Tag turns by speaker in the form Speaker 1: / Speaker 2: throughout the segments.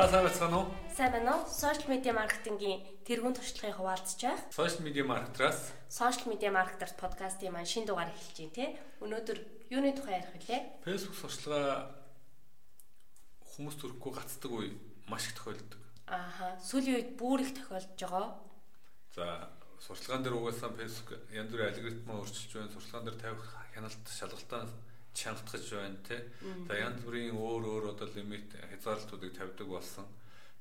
Speaker 1: За сайн байцгаана уу?
Speaker 2: Сайн байна уу? Сошиал медиа маркетингийн тэргуун туршлагын хуваалцж байх.
Speaker 1: Сошиал медиа маркетраас
Speaker 2: Сошиал медиа маркетер подкастын маань шинэ дугаар эхэлж байна те. Өнөөдөр юуны тухай ярих вүлээ?
Speaker 1: Facebook сурчлага хүмүүс төрөхгүй гацдаг үе маш их тохиолддог.
Speaker 2: Ааха. Сүүлийн үед бүр их тохиолдож байгаа.
Speaker 1: За сурчлагаан дээр угаасаа Facebook янз бүрийн алгоритм өөрчилж байна. Сурчлагаан дээр тавих хяналт шалгалтаа чангатгаж байна тий. За янз бүрийн өөр өөр одоо лимит хязгаарлалтуудыг тавьдаг болсон.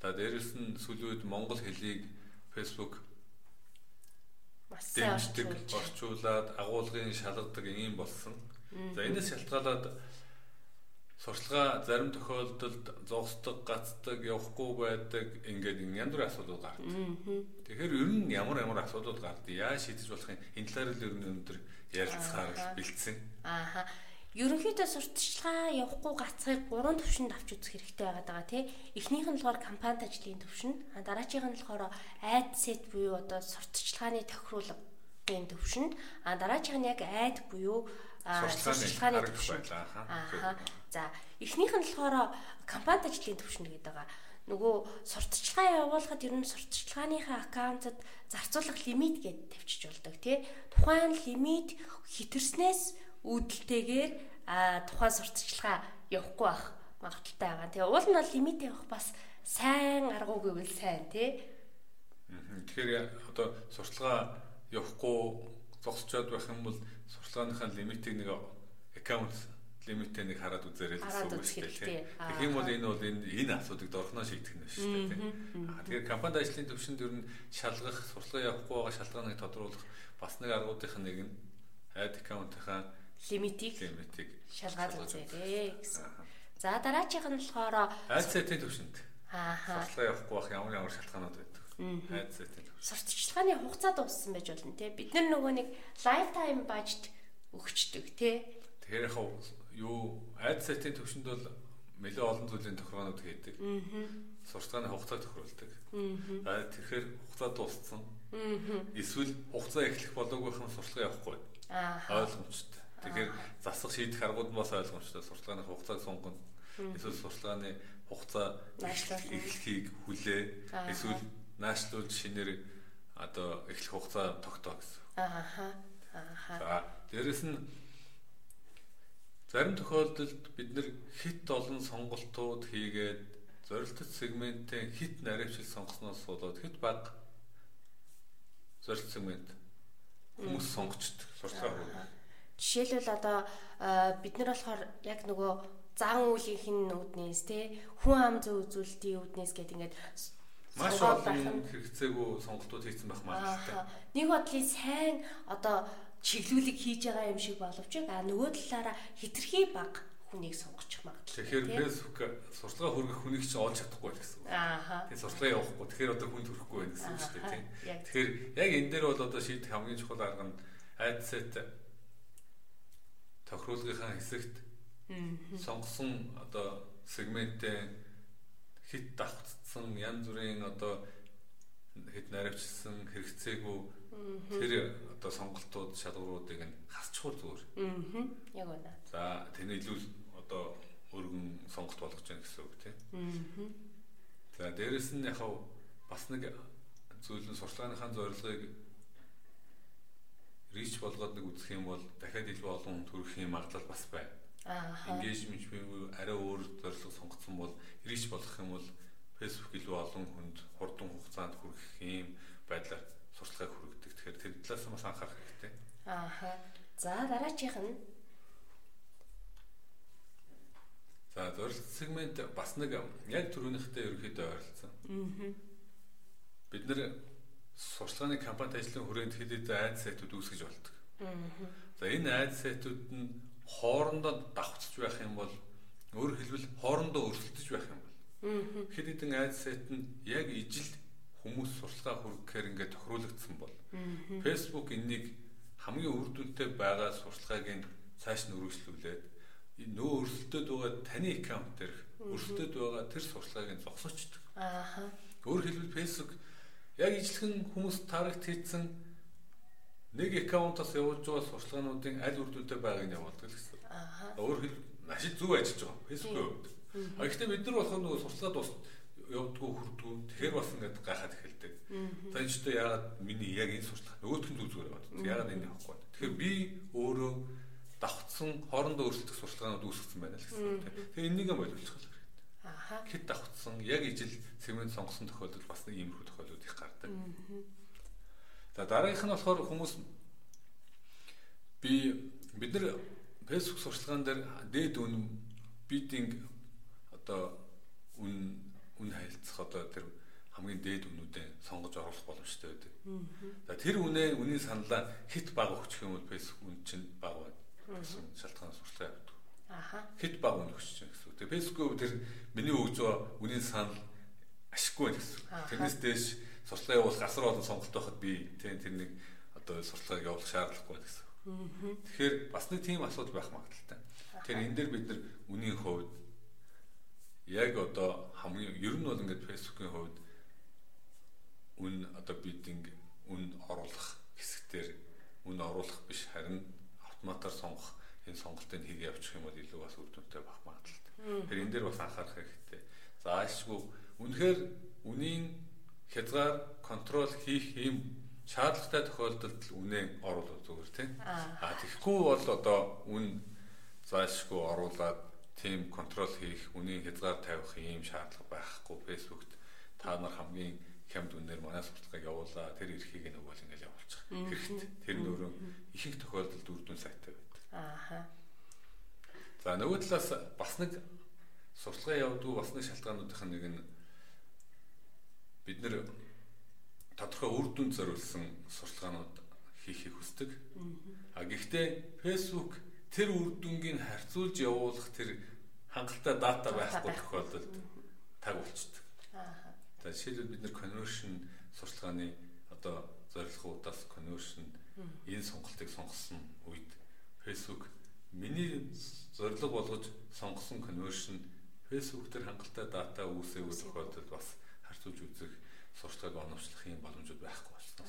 Speaker 1: За дээрэс нь сүүлийн үед монгол хэлийг Facebook дэмждэг, орчуулад агуулгын шалгадаг юм болсон. За энэс шалтгаалаад сурчлага зарим тохиолдолд зогсдог, гацдаг, явахгүй байдаг ингээд янз бүрийн асуудал гардаг. Тэгэхээр ер нь ямар ямар асуудал гардаг, яаж шийдэж болох юм энэ талаар л ер нь өнөөдөр ярилцахаар бэлдсэн.
Speaker 2: Ааха. Ерөнхийдөө сурталчилгаа явахгүй гацхыг гурван төвшөнд авч үзэх хэрэгтэй байгаад байгаа тий. Эхнийх нь болохоор компанид ажлын төвшин, а дараачих нь болохоор айд сет буюу одоо сурталчилгааны тохируулгын төвшин, а дараачих нь яг айд буюу
Speaker 1: сурталчилгааны төвшин. Ааха.
Speaker 2: За, эхнийх нь болохоор компанид ажлын төвшин гэдэг байгаа нөгөө сурталчилгаа явуулахад ер нь сурталчилгааныхаа аккаунтад зарцуулах лимит гэдээ тавьчих болдог тий. Тухайн лимит хитэрснээс үүдэлтэйгээр тухайн сурталчилгаа явахгүй байх магадaltaй байгаа. Тэгээ уул нь бол лимит явах бас сайн аргуу гэвэл сайн тий.
Speaker 1: Тэгэхээр одоо сурталчилгаа явахгүй зогсчод байх юм бол сурталчилгааныхаа лимитийг нэг аккаунт лимитээ нэг хараад үзээрэй гэсэн үг шүү дээ. Тэгэх юм бол энэ бол энэ энэ асуудыг дорхноо шийдэх нь шүү дээ. Тэгэхээр компанид ажлын төвшөнд ер нь шалгах, сурталчилгаа явахгүй байгаа шалтгааныг тодруулах бас нэг аргуудынх нь нэг нь ad account-ийнхаа
Speaker 2: лимитийг лимитийг шалгаад үзээрэй гэсэн. За дараачих нь болохоор
Speaker 1: айцсетийн төвшөнд. Ааха. Сурчлага явахгүй байх ямар ямар шалтгаанууд байдаг.
Speaker 2: Төвшөнд. Сурталчилгааны хугацаа дууссан байж болно те. Бид нар нөгөө нэг lifetime budget өгчдөг те.
Speaker 1: Тэгэхээр яг юу айцсетийн төвшөнд бол нэлээд олон зүйлийн тохироонууд хийдэг. Сурталчилгааны хугацаа тохируулдаг. Аа тэгэхээр хугацаа дууссан. Эсвэл хугацаа эхлэх болоогүйхэн сурталчилгаа явахгүй. Аа. Ойлгомжтой. Тэгэхээр засах шийдэх аргууд бас ойлгомжтой. Сурталгааны хугацааг сунгана. Эсвэл сурталгааны хугацаа эхлэхийг хүлээ. Эсвэл наашлуулж шинээр одоо эхлэх хугацаа тогтоо гэсэн.
Speaker 2: Ааха. Ааха.
Speaker 1: За, дээрэс нь зарим тохиолдолд бид нэр хит олон сонголтууд хийгээд зорилттой сегментийн хит наривчил сонгосноос болоод хит баг зорилт сегмент хүмүүс сонгочдөг сурталгаа хөрөг.
Speaker 2: Жишээлбэл одоо бид нар болохоор яг нөгөө зан үйлийнх нь үүднээс те хүн ам зөө үзүүлэлтийн үүднээс гэдэг ингээд
Speaker 1: маш олон хэрэгцээгүй сонголтууд хийсэн байх магадлалтай.
Speaker 2: Нэг бодлын сайн одоо чиглүүлэг хийж байгаа юм шиг боловч а нөгөө талаараа хитрхи баг хүнийг сонгочих магадлал.
Speaker 1: Тэгэхээр Facebook сурталгаа хүргэх хүнийг ч олж чадахгүй гэсэн үг.
Speaker 2: Аа.
Speaker 1: Тэгээ сурталгаа явахгүй. Тэгэхээр одоо хүн төрөхгүй байх гэсэн үг шүү дээ тийм. Тэгэхээр яг энэ дээр бол одоо шийдэх хамгийн чухал арга нь адсет тохируулгынхаа хэсэгт сонгосон одоо сегменттэй хит давхцсан янз бүрийн одоо хэд наривчсан хэрэгцээгүй тэр одоо сонголтууд шалгууруудыг нь хасчихвал зүгээр.
Speaker 2: Аа. Яг байна.
Speaker 1: За тэний илүү одоо өргөн сонголт болгож байна гэсэн үг тийм.
Speaker 2: Аа.
Speaker 1: За дээрэс нь яг бас нэг зүйл нь сурчлагынхаа зорилгыг рич болгоод нэг үзэх юм бол дахиад илүү олон хүн төрөх юм магадлал бас байна.
Speaker 2: Аа.
Speaker 1: Engagement буюу арай өөр зорилго сонгоцсон бол рич болгох юм бол Facebook илүү олон хүнд хурдан хугацаанд хүрэх юм байдлаар сурчлагыг хүргэдэг. Тэгэхээр тэр талаас нь бас анхаарах хэрэгтэй.
Speaker 2: Аа. За дараачих нь
Speaker 1: За зорилт сегмент бас нэг яг түрүүнийхтэй ерөөхдөө ойролцсон.
Speaker 2: Аа.
Speaker 1: Бид нэр сурчлагын компанид ажлын хүрээнд хэд хэдэн айд сайтууд үүсгэж болдог. За энэ айд сайтууд нь хоорондоо давхцж байх юм бол өөрөөр хэлбэл хоорондоо өрсөлдөж байх юм бол хэд хэдэн айд сайт нь яг ижил хүмүүс сурчлагаа хүргэхээр ингээд тохируулагдсан бол Facebook энэнийг хамгийн үр дүнтэй байгаа сурчлагыг нь цааш нь өргөжлүүлээд нөө өрсөлдөд байгаа таны аккаунт дээр өрсөлдөд байгаа тэр сурчлагыг нь зогсоочдөг.
Speaker 2: Аа.
Speaker 1: Өөрөөр хэлбэл Facebook яг ижилхэн хүмүүс таргет хийсэн нэг аккаунтаас явуулж байгаа сурчлагынуудын аль үр дүнтэй байгааг нь явуулдаг гэсэн.
Speaker 2: Аа.
Speaker 1: Өөр хэл маш зөв ажиллаж байгаа. Facebook-ийн хувьд. А гэхдээ бид нар болохоор нөгөө сурчлага дуус явдггүй хүрдгүү. Тэгэхээр бас ингээд гайхаад эхэлдэг. За энэ ч одоо яагаад миний яг энэ сурчлага нөгөөх нь зүгээр байна. Яагаад энэ явахгүй байна. Тэгэхээр би өөрөө давхцсан хоорондоо өөрсөлдөх сурчлагынууд үүсгэсэн байна л гэсэн. Тэгээ энийг нь боловсруулах. Хэд давхцсан яг ижил сегмент сонгосон тохиолдол бас нэг иймэрхүү тохиолдол их гардаг. За дараагийнх нь болохоор хүмүүс би бид нар Facebook сурчлагын дээр дээд үн бидинг одоо үн үн хайлтсах одоо тэр хамгийн дээд үнүүдээ сонгож оруулах боломжтой байдаг. За тэр үнэ үнийн саналаа хит баг өгчих юм бол Facebook үн чинь баг байна шалтгаан сурчлага явуулдаг. Аха. Хит баг үн өгч чинь Тэгээ Facebook тэр миний байгаа үнийн санал ашиггүй байх гэсэн. Тэрнээс дээш сурчлага явуулах асар олон сонголт байхад би тэр тэр нэг одоо сурчлагыг явуулах шаардлагагүй гэсэн. Тэгэхээр бас нэг тийм асуудал байх магадaltaй. Тэгэхээр энэ дээр бид нар үнийн хувьд яг одоо хамгийн ер нь бол ингээд фэйсбүүкийн хувьд үн одоо бидинг үн оруулах хэсэгтэр үн оруулах биш харин автоматар сонгох энэ сонголтыг хийг явуучих юм бол илүү бас үр дүнтэй байх магадлалтай. Тэгэхээр энэ дээр бас анхаарах хэрэгтэй. За ашгүй үнэхээр үнийн хязгаар контрол хийх юм шаардлагатай тохиолдолд үнэ оруулах зүгээр тийм. Аа тэгэхгүй бол одоо үн заашгүй оруулаад тийм контрол хийх, үнийн хязгаар тавих ийм шаардлага байхгүй. Facebook-т та нар хамгийн хямд үнээр манай сурталчилгааг явуулаа. Тэр эрхийг нөгөө л ингээл явуулчих. Хэрэгтэй. Тэр нөрөө их их тохиолдолд үрдүн сайтай байдаг. Ааха. За нөгөө талаас бас нэг сурталчилгаа явуулдаг бас нэг шалтгаануудын нэг нь бид нэр тодорхой үр дүнд зориулсан сурталчилгаанууд хийхийг хүсдэг. А гэхдээ Facebook тэр үр дүнгийг харьцуулж явуулах тэр хангалттай дата байхгүй тохиолдолд таг болчдөг. Аа. За жишээлбэл бид нэр conversion сурчлагын одоо зорилгоудаас conversion энэ сонголтыг сонгосон үед Facebook миний зорилго болгож сонгосон conversion Facebook дээр хангалттай дата үүсээгүй тохиолдолд бас харьцуулж үзэх сурчлагыг оновчлох юм боломжууд байхгүй болсон.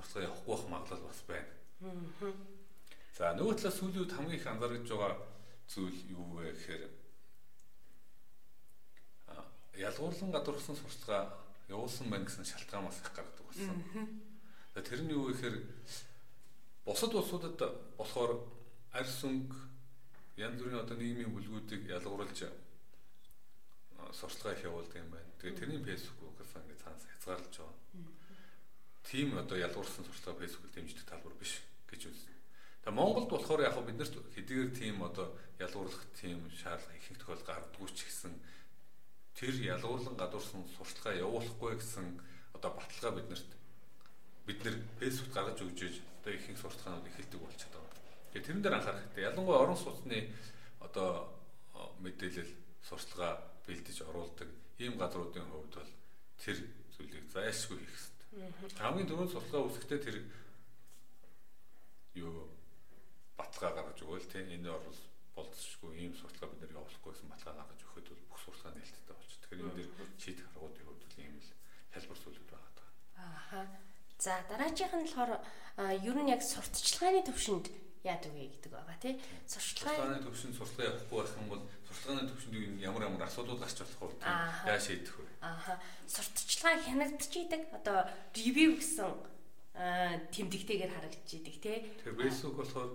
Speaker 1: Сурчлага явахгүй байх магадлал бас байна. За нөгөө талаас сүүлийн үед хамгийн их анзаарч байгаа зүйл юу вэ гэхээр ялгуурлан гадуурсан сурталчилгаа явуулсан байна гэсэн шалтгаан бас их гаргадаг болсон. Тэр нь юу вэ гэхээр бусад улсуудад болохоор арьс өнгө янз бүрийн одоо нийгмийн бүлгүүдийг ялгуурлаж сурталчилгаа их явуулдаг юм байна. Тэгээ тэрний фэйсбүүкээс ингээд цаанаас хязгаарлаж байгаа. Тийм одоо ялгуурсан сурталчилгаа фэйсбүүк дэмждэг талбар биш гэж үзнэ. Тэгээ Монголд болохоор яг бид нарт хэдийгээр тийм одоо ялгуурлах тийм шаардлага их их тохиол гардггүй ч гэсэн тэр ялгуурлан гадуурсан сурталчилгаа явуулахгүй гэсэн одоо баталгаа биднэрт бид нэр фэйсбүүкт гаргаж өгч иж одоо их их сурталчилгаанууд эхэлдэг болчиход. Тэгээ тэрэн дээр анхаарах хэрэгтэй. Ялангуяа орон сууцны одоо мэдээлэл сурталчилгаа бэлдэж оруулдаг ийм газруудын хувьд бол тэр зүйлийг зайлшгүй хийх хэрэгтэй. Хамгийн түрүүнд сурталчилгаа үүсгэхдээ тэр юу баталгаа гаргаж өгөөл тийм энэ орол болцсошгүй ийм сурталчилгаа бид нэр явуулахгүй гэсэн баталгаа гаргаж өгөхөд бол бүх сурталчилгаа нээлттэй болчих. Тэгэхээр энэ дээр шийдэх аргуудын хувьд бол ийм л хэлбэр зүйлүүд байгаа.
Speaker 2: Ааха. За дараагийнх нь болохоор ер нь яг сурталчилгааны төвшөнд яад үгүй гэдэг байгаа тий.
Speaker 1: Сурталчилгааны төвшөнд сурталчилгаа явахгүй байх юм бол сурталчилгааны төвшөнд ямар ямар асуудал гарч болох вэ? Яа шийдэх вэ?
Speaker 2: Ааха. Сурталчилгаа хянагдчихийдэг. Одоо ревю гэсэн тэмдэгтэйгээр харагдчихийдэг тий.
Speaker 1: Тэр Facebook болохоор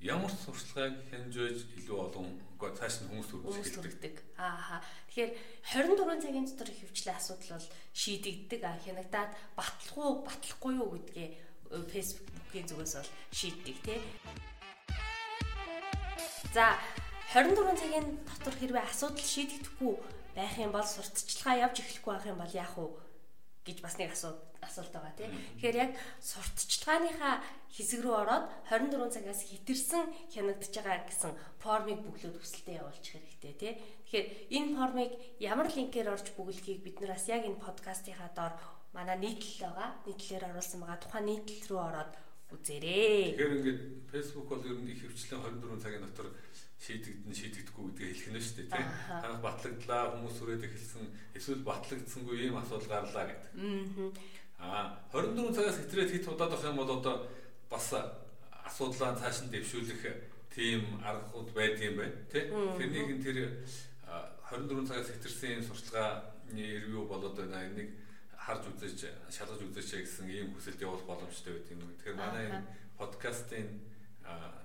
Speaker 1: ямар сурчлагыг хянжиж илүү олон цааш нь хүмүүс
Speaker 2: төрүүлдэг. Ааха. Тэгэхээр 24 цагийн дотор хөвчлээ асуудал бол шийдэгддэг. Хянагдаад батлах уу, батлахгүй юу гэдгээ Facebook-ийн зүгээс бол шийддэг тий. За 24 цагийн дотор хэрвээ асуудал шийдэгдэхгүй байх юм бол сурталчилгаа явж эхлэхгүй байх юм бол яах вэ гэж бас нэг асуулт асуулт байгаа тийм. Тэгэхээр яг сурталчилгааныхаа хэсэг рүү ороод 24 цагаас хитэрсэн хянагдаж байгаа гэсэн формыг бүглөөд хүсэлтэд явуулчих хэрэгтэй тийм. Тэгэхээр энэ формыг ямар линкээр орж бүглэхийг бид нар бас яг энэ подкастынхаа доор манай нийтлэл байгаа. Нийтлэлээр оруулсан байгаа. Тухайн нийтлэл рүү ороод үзээрэй.
Speaker 1: Тэгэхээр ингээд Facebook бол ер нь их хвчлэн 24 цагийн дотор шийдэгдэн шийдэгдэхгүй гэдгийг хэлэх нь шүү дээ тийм. Танах батлагдлаа хүмүүс хүрээд эхэлсэн эсвэл батлагдсангүй ийм асуудал гарлаа гэдэг. Аа 24 цагаас хэтрээд хит удаад авах юм бол одоо бас асуудлаа цааш нь дэвшүүлэх тийм аргууд байдаг юм байна тий. Тэрнийг нь тэр 24 цагаас хэтэрсэн сурталгааны ревю болоод байна. Энийг харж үзэж, шалгаж үзээч гэсэн ийм хүсэлт явуулах боломжтой байдаг юм. Тэгэхээр манай энэ подкастын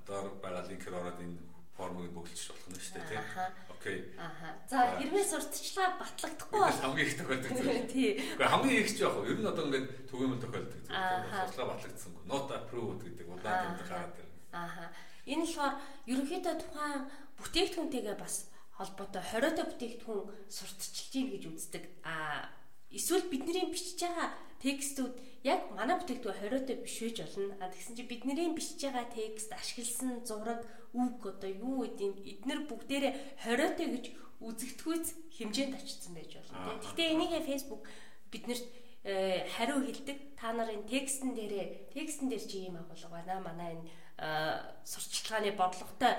Speaker 1: доор байгаа линкээр ороод энэ формыг бөглөж болох нь шүү дээ тийм. Окей.
Speaker 2: Аха. За хэрвээ сурталчилгаа батлагдахгүй бол
Speaker 1: хамгийн их тохиолдог зүйл.
Speaker 2: Тий.
Speaker 1: Гэхдээ хамгийн их ч яг юу ер нь одоо ингээд түгээмэл тохиолдог зүйл. Сурталчилгаа батлагдсангүй. Not approved гэдэг улаан тэмдэг гараад ирнэ.
Speaker 2: Аха. Энэ болохоор ерөнхийдөө тухайн бүтээгдэхүүнтэйгээ бас холбоотой 20-той бүтээгдэхүүн сурталчилж гин гэж үздэг. А эсвэл бидний бичиж байгаа текстүүд яг манай бүтээгдэхүүн 20-той биш байж болно. А тэгсэн чинь бидний бичиж байгаа текст ашигласан зураг үг одоо юу гэдэм эднэр бүгдээрээ 20-той гэж үзэгдэхүйц хэмжээнд очсон байж болно. Гэхдээ энийг Facebook биднэрт э, хариу хэлдэг. Та нарын текстэн дээрээ текстэн дээр чи ийм агуулга байна. Манай энэ э, сурчлагын бодлоготой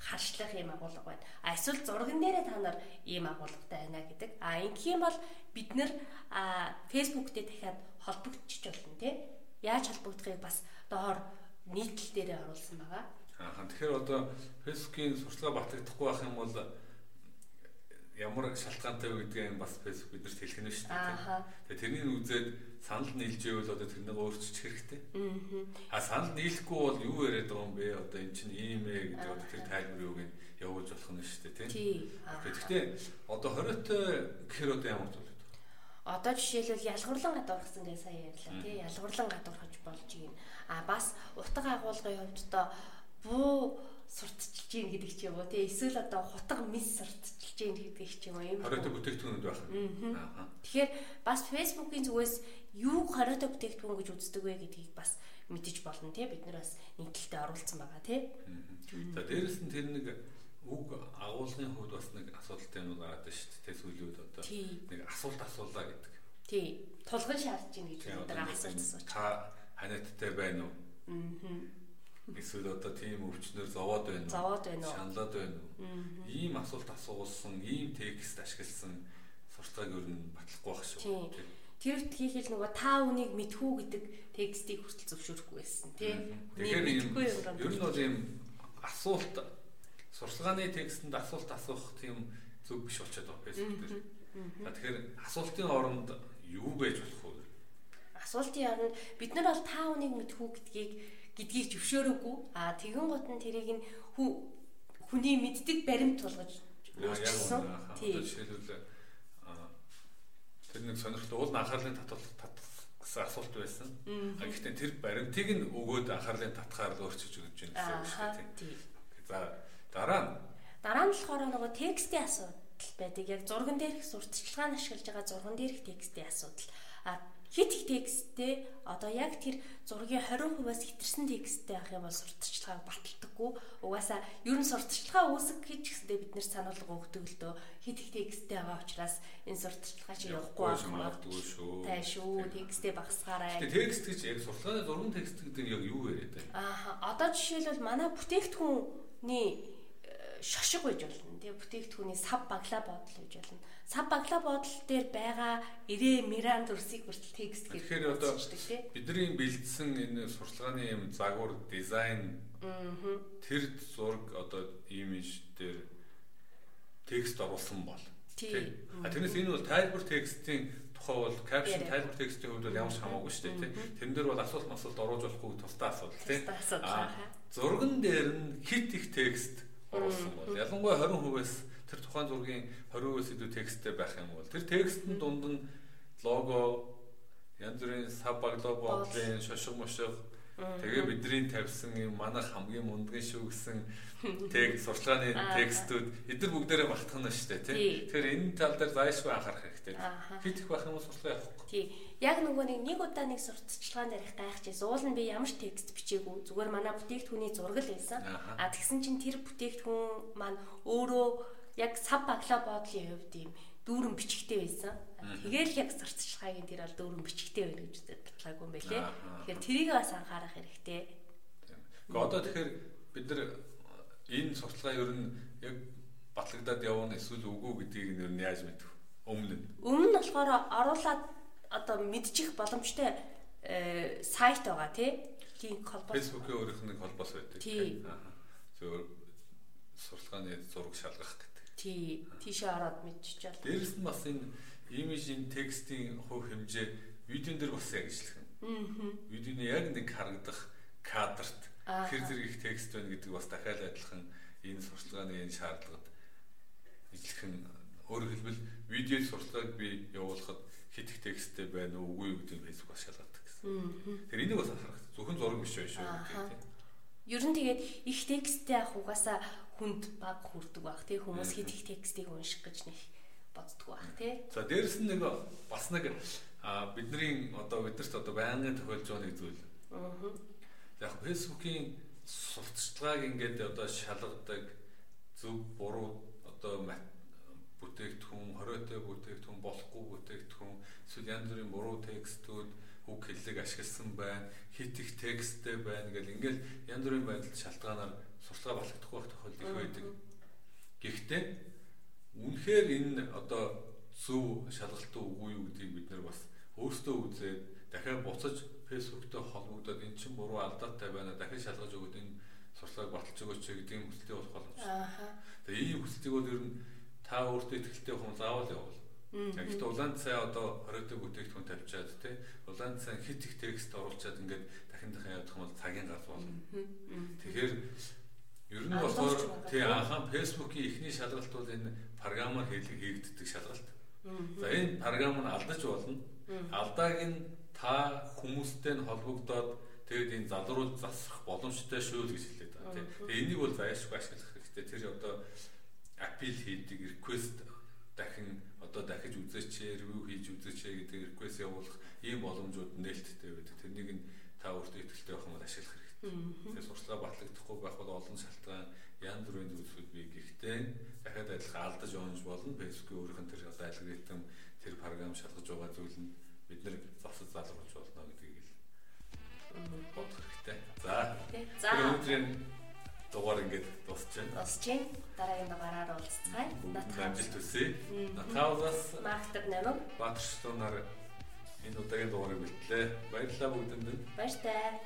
Speaker 2: харшлах юм агуулга байна. А эсвэл зурган дээрээ та нар ийм агуулгатай байна гэдэг. А ингэх юм бол бид нэр Facebook дээр дахиад холбогдчих болно тий. Яаж холбогдохыг бас доор нийтлэл дээрээ оруулсан байгаа.
Speaker 1: Аа тэгэхээр одоо Facebook-ийн сурчлага батлагдахгүй байх юм бол ямар шалтгаантай вэ гэдгийг бас Facebook биднэрт хэлэх нь шүү дээ. Тэгээ тэрнийг үзээд санал нийлж ивэл одоо тэрнийг өөрчилчих хэрэгтэй. Аа санал нийлэхгүй бол юу яриад байгаа юм бэ? Одоо эн чинь ийм ээ гэдэг одоо тэр тайлбар юуг нь явуулж болох нь шүү дээ, тийм. Тэгэхдээ одоо 20-той гэхэр одоо ямар зүйл
Speaker 2: Одоо жишээлбэл ялгуурлан гадуурхсан гэж сая ярьлаа тий ялгуурлан гадуурхаж болж юм. А бас утга агуулгын хувьд одоо буу сурталчилж гин гэдэг ч юм уу тий эсвэл одоо хутга мис сурталчилж гин гэдэг ч юм юм.
Speaker 1: Хориотой бүтээгдэхүүнүүд байх.
Speaker 2: Аа. Тэгэхээр бас фэйсбүүкийн зүгээс юу хориотой бүтээгдэхүүн гэж үздэг вэ гэдгийг бас мэдэж болно тий бид нар бас нэгдэлтэд оруулсан байгаа тий.
Speaker 1: За дээрэс нь тэр нэг үг агуулгын хувьд бас нэг асуудалтай юм гараад байна шүү дээ. Сүүлийн үед одоо нэг асуулт асуулаа гэдэг.
Speaker 2: Тий. Тулгын шаардж ийн гэж бид нар асуулт асууж.
Speaker 1: Та ханиадтай байна уу? Аа. Эсвэл одоо тийм өвчнөр зовоод байна уу?
Speaker 2: Зовоод байна уу?
Speaker 1: Шаналаад байна уу? Ийм асуулт асуусан, ийм текст ашигласан сурталчааг ер нь батлахгүй байх шүү.
Speaker 2: Тэр ихтгэхэл нөгөө та үнийг мэдхүү гэдэг текстийг хүртэл зөвшөөрөхгүй байсан тий.
Speaker 1: Тэгэхээр ийм ер нь бол ийм асуулт сурчлагын текстэнд асуулт асуух тийм зөв биш болчиход байгаа фэйсбүүк дээр. Тэгэхээр асуултын оронд юу байж болох вэ?
Speaker 2: Асуултын оронд бид нар бол та хүнийг мэдхүү гэдгийг гэдгийг зөвшөөрөөгүй. Аа тэгэн гот нь тэрийг нь хүний мэддэг баримт болгож
Speaker 1: өөрчилсөн. Тийм. Жишээлбэл тэр нэг сонирхолтой уул анхаарлын татвар гэсэн асуулт байсан. А гэхдээ тэр баримтыг нь өгөөд анхаарлын татхаар өөрчилж өгч байна гэсэн үг тийм. За Дараа нь
Speaker 2: дараа нь болохоор нөгөө текстийн асуудал байдаг. Яг зурган дээрх сурталчилгаан ашиглаж байгаа зурган дээрх текстийн асуудал. А хит их тексттэй одоо яг тэр зургийн 20%-аас хэтэрсэн тексттэй авах юм бол сурталчилгааг баталдаггүй. Угаасаа ер нь сурталчилгаа үүсгэх гэж гэсэндээ бид нэр сануулга өгдөг л дөө хит их тексттэй байгаа учраас энэ сурталчилгаа чи явахгүй байх
Speaker 1: магадгүй шүү.
Speaker 2: Тай шүү. Тексттэй багасгаарай.
Speaker 1: Тэгээ текст гэж яг сурталчилгааны зурган текст гэдэг нь яг юу яриад байна?
Speaker 2: Аа одоо жишээлбэл манай бүтээгдэхүүний шошиг байж болно. Тэгээ бүтээгдэхүүний сав баглаа бодол гэж болно. Сав баглаа бодол дээр байгаа ирээ миран төрсийг хүртэл текст
Speaker 1: гэж Тэгэхээр одоо бидний бэлдсэн энэ сурчлагын юм загвар дизайн тэр зураг одоо имиж дээр текст оруулсан бол тийм. А тэрнээс энэ бол тайлбар текстийн тухай бол caption тайлбар текстийн хувьд бол ямар ч хамаагүй шүү дээ тийм. Тэрэн дээр бол асуулт масуулт оруулж болохгүй тусдаа асуудал тийм. Зурган дээр нь хит их текст оруулсан бол ялангуяа 20%-аас тэр тухайн зургийн 20%-аас илүү тексттэй байх юм бол тэр текстэн дунд нь лого янз бүрийн сав баглоо бодлын шошго мошго тэгээ бидний тавьсан юм манайх хамгийн мундгийн шүү гэсэн текст сурчлагын текстүүд эдгээр бүгдээрээ мартах нь шүү дээ тийм. Тэгэхээр энэ тал дээр зайшгүй анхаарах хэрэгтэй. Хит их байх юм бол сурчлага явахгүй.
Speaker 2: Тий. Яг нөгөө нэг нэг удаа нэг сурталчилгаан дээр их гайхажээс уул нь би ямар ч текст бичээгүй зүгээр манай бүтээгдэхүүний зураг л байсан. А тэгсэн чинь тэр бүтээгдэхүүн маань өөрөө яг сав баглаа боодлын хувьд юм дүүрэн бичгтэй байсан. Тэгээл яг сурталчилгаагийн тэр бол дүүрэн бичгтэй байна гэж батлаагүй юм байлээ. Тэгэхээр тэрийг бас анхаарах хэрэгтэй.
Speaker 1: Гэхдээ одоо тэгэхээр бид нар энэ сурталчилгаа ер нь яг батлагдаад явна эсвэл үгүй гэдгийг нь ер нь яаж мэдв? Өмнө нь.
Speaker 2: Өмнө нь болохоор оруулаад одоо мэдчих боломжтой э, сайт байгаа тий.
Speaker 1: Тийм холбоо. Facebook-ийн өөрийнх нь холбоос байдаг.
Speaker 2: Тийм.
Speaker 1: Зөв сурталчилгааны зураг шалгах гэдэг.
Speaker 2: Тий, тийшээ ороод мэдчихэл.
Speaker 1: Дээрэс нь бас энэ имижийн текстийн хувь хэмжээ видеон дээр бас яг ижилхэн. Аа. Видеоны яг нэг харагдах кадрт хэр зэрэг их текст байна гэдэг бас дахиад адилхан энэ сурталчилгааны энэ шаардлагад ижилхэн өөрөөр хэлбэл видео сурталчилгааг би явуулахад хит их тексттэй байна уу үгүй юу гэдэг Facebook бас шалгадаг гэсэн. Тэр энийг бас харах. Зөвхөн зураг биш байх шүү гэдэг.
Speaker 2: Ер нь тэгээд их тексттэй ах угаасаа хүнд баг хүрдэг баг тий хүмүүс хит их текстийг унших гэж нэг боддгоо баг тий.
Speaker 1: За дээрэс нь нэг бас нэг бидний одоо бидэрт одоо байнгын тохиолж байгаа нэг зүйл. Аа. Яг фэйсбүүкийн сурталчилгааг ингээд одоо шалгадаг зөв буруу одоо бүтээгдэхүүн, хориотой бүтээгдэхүүн, болохгүй бүтээгдэхүүн, эсвэл янз бүрийн буруу текстүүд үг хэллэг ашигласан байна, хит их тексттэй байна гэл ингээл янз бүрийн байдалд шалтгаанаар сурталчилгаа болгохдох байх тохиолдол их байдаг. Гэхдээ үнэхээр энэ одоо зөв шалгалтын үгүй юу гэдгийг бид нар бас өөрсдөө үзээд дахиад буцаж фэйсбүүктэй холбогдоод эн чинь буруу алдаатай байна дахиад шалгаж өгөөд энэ сурталчилгааг баталж өгөөч гэдэг юм хүсэлтээ болох боломжтой. Тэгээ ийм хүсэлтийг бол ер нь та өөртөө ихтэй хүн заавал явуул. Гэхдээ улаан цай одоо хориотой бүтээгдэхүүн тавьчаад тий улаан цай хит их текст оруулчаад ингээд дахин дахин юм бол цагийн газ болно. Тэгэхээр ер нь болохоор тий анхаа фэйсбүүкийн ихний шалгалт бол энэ програмаар хийгддэг шалгалт. За энэ програм нь алдаж болно. Алдааг нь та хүмүүстэй нь холбогдоод тэгээд энэ залрууд засах боломжтой шүү л гэж хэлээд байгаа тий. Тэгээ энийг бол зайлшгүй ашиглах хэрэгтэй. Тэр одоо апил хийдэг request дахин одоо дахиж үзээч, review хийж үзээч гэдэг request явуулах ийм боломжууд нээлттэй байдаг. Тэрнийг нь та өөртөө ихтэй байх юм бол ашиглах хэрэгтэй. Тэгэхээр сурчлага батлагдахгүй байх бол олон шалтгаан янз бүрийн зүйлсүүд бий. Гэхдээ дахиад адилхан алдаж онж болно. Facebook-ийн өөрийнх нь тэр одоо алгоритм тэр програм шалгаж байгаа зүйл нь бид нэр засаж залруулж болно гэдгийг л бодох хэрэгтэй. За. За. Өнөөдрийн дугаар ингээд дуусчихна.
Speaker 2: Дуусчихна. Дараагийн дугаараар уулзцгаая.
Speaker 1: Амжилт хүсье. Натаалаас
Speaker 2: Мактер нэмэг
Speaker 1: Баатарштунаар энэ удаагийн дугаарыг бэлтлээ. Баярлалаа бүгдэнд.
Speaker 2: Баяртай.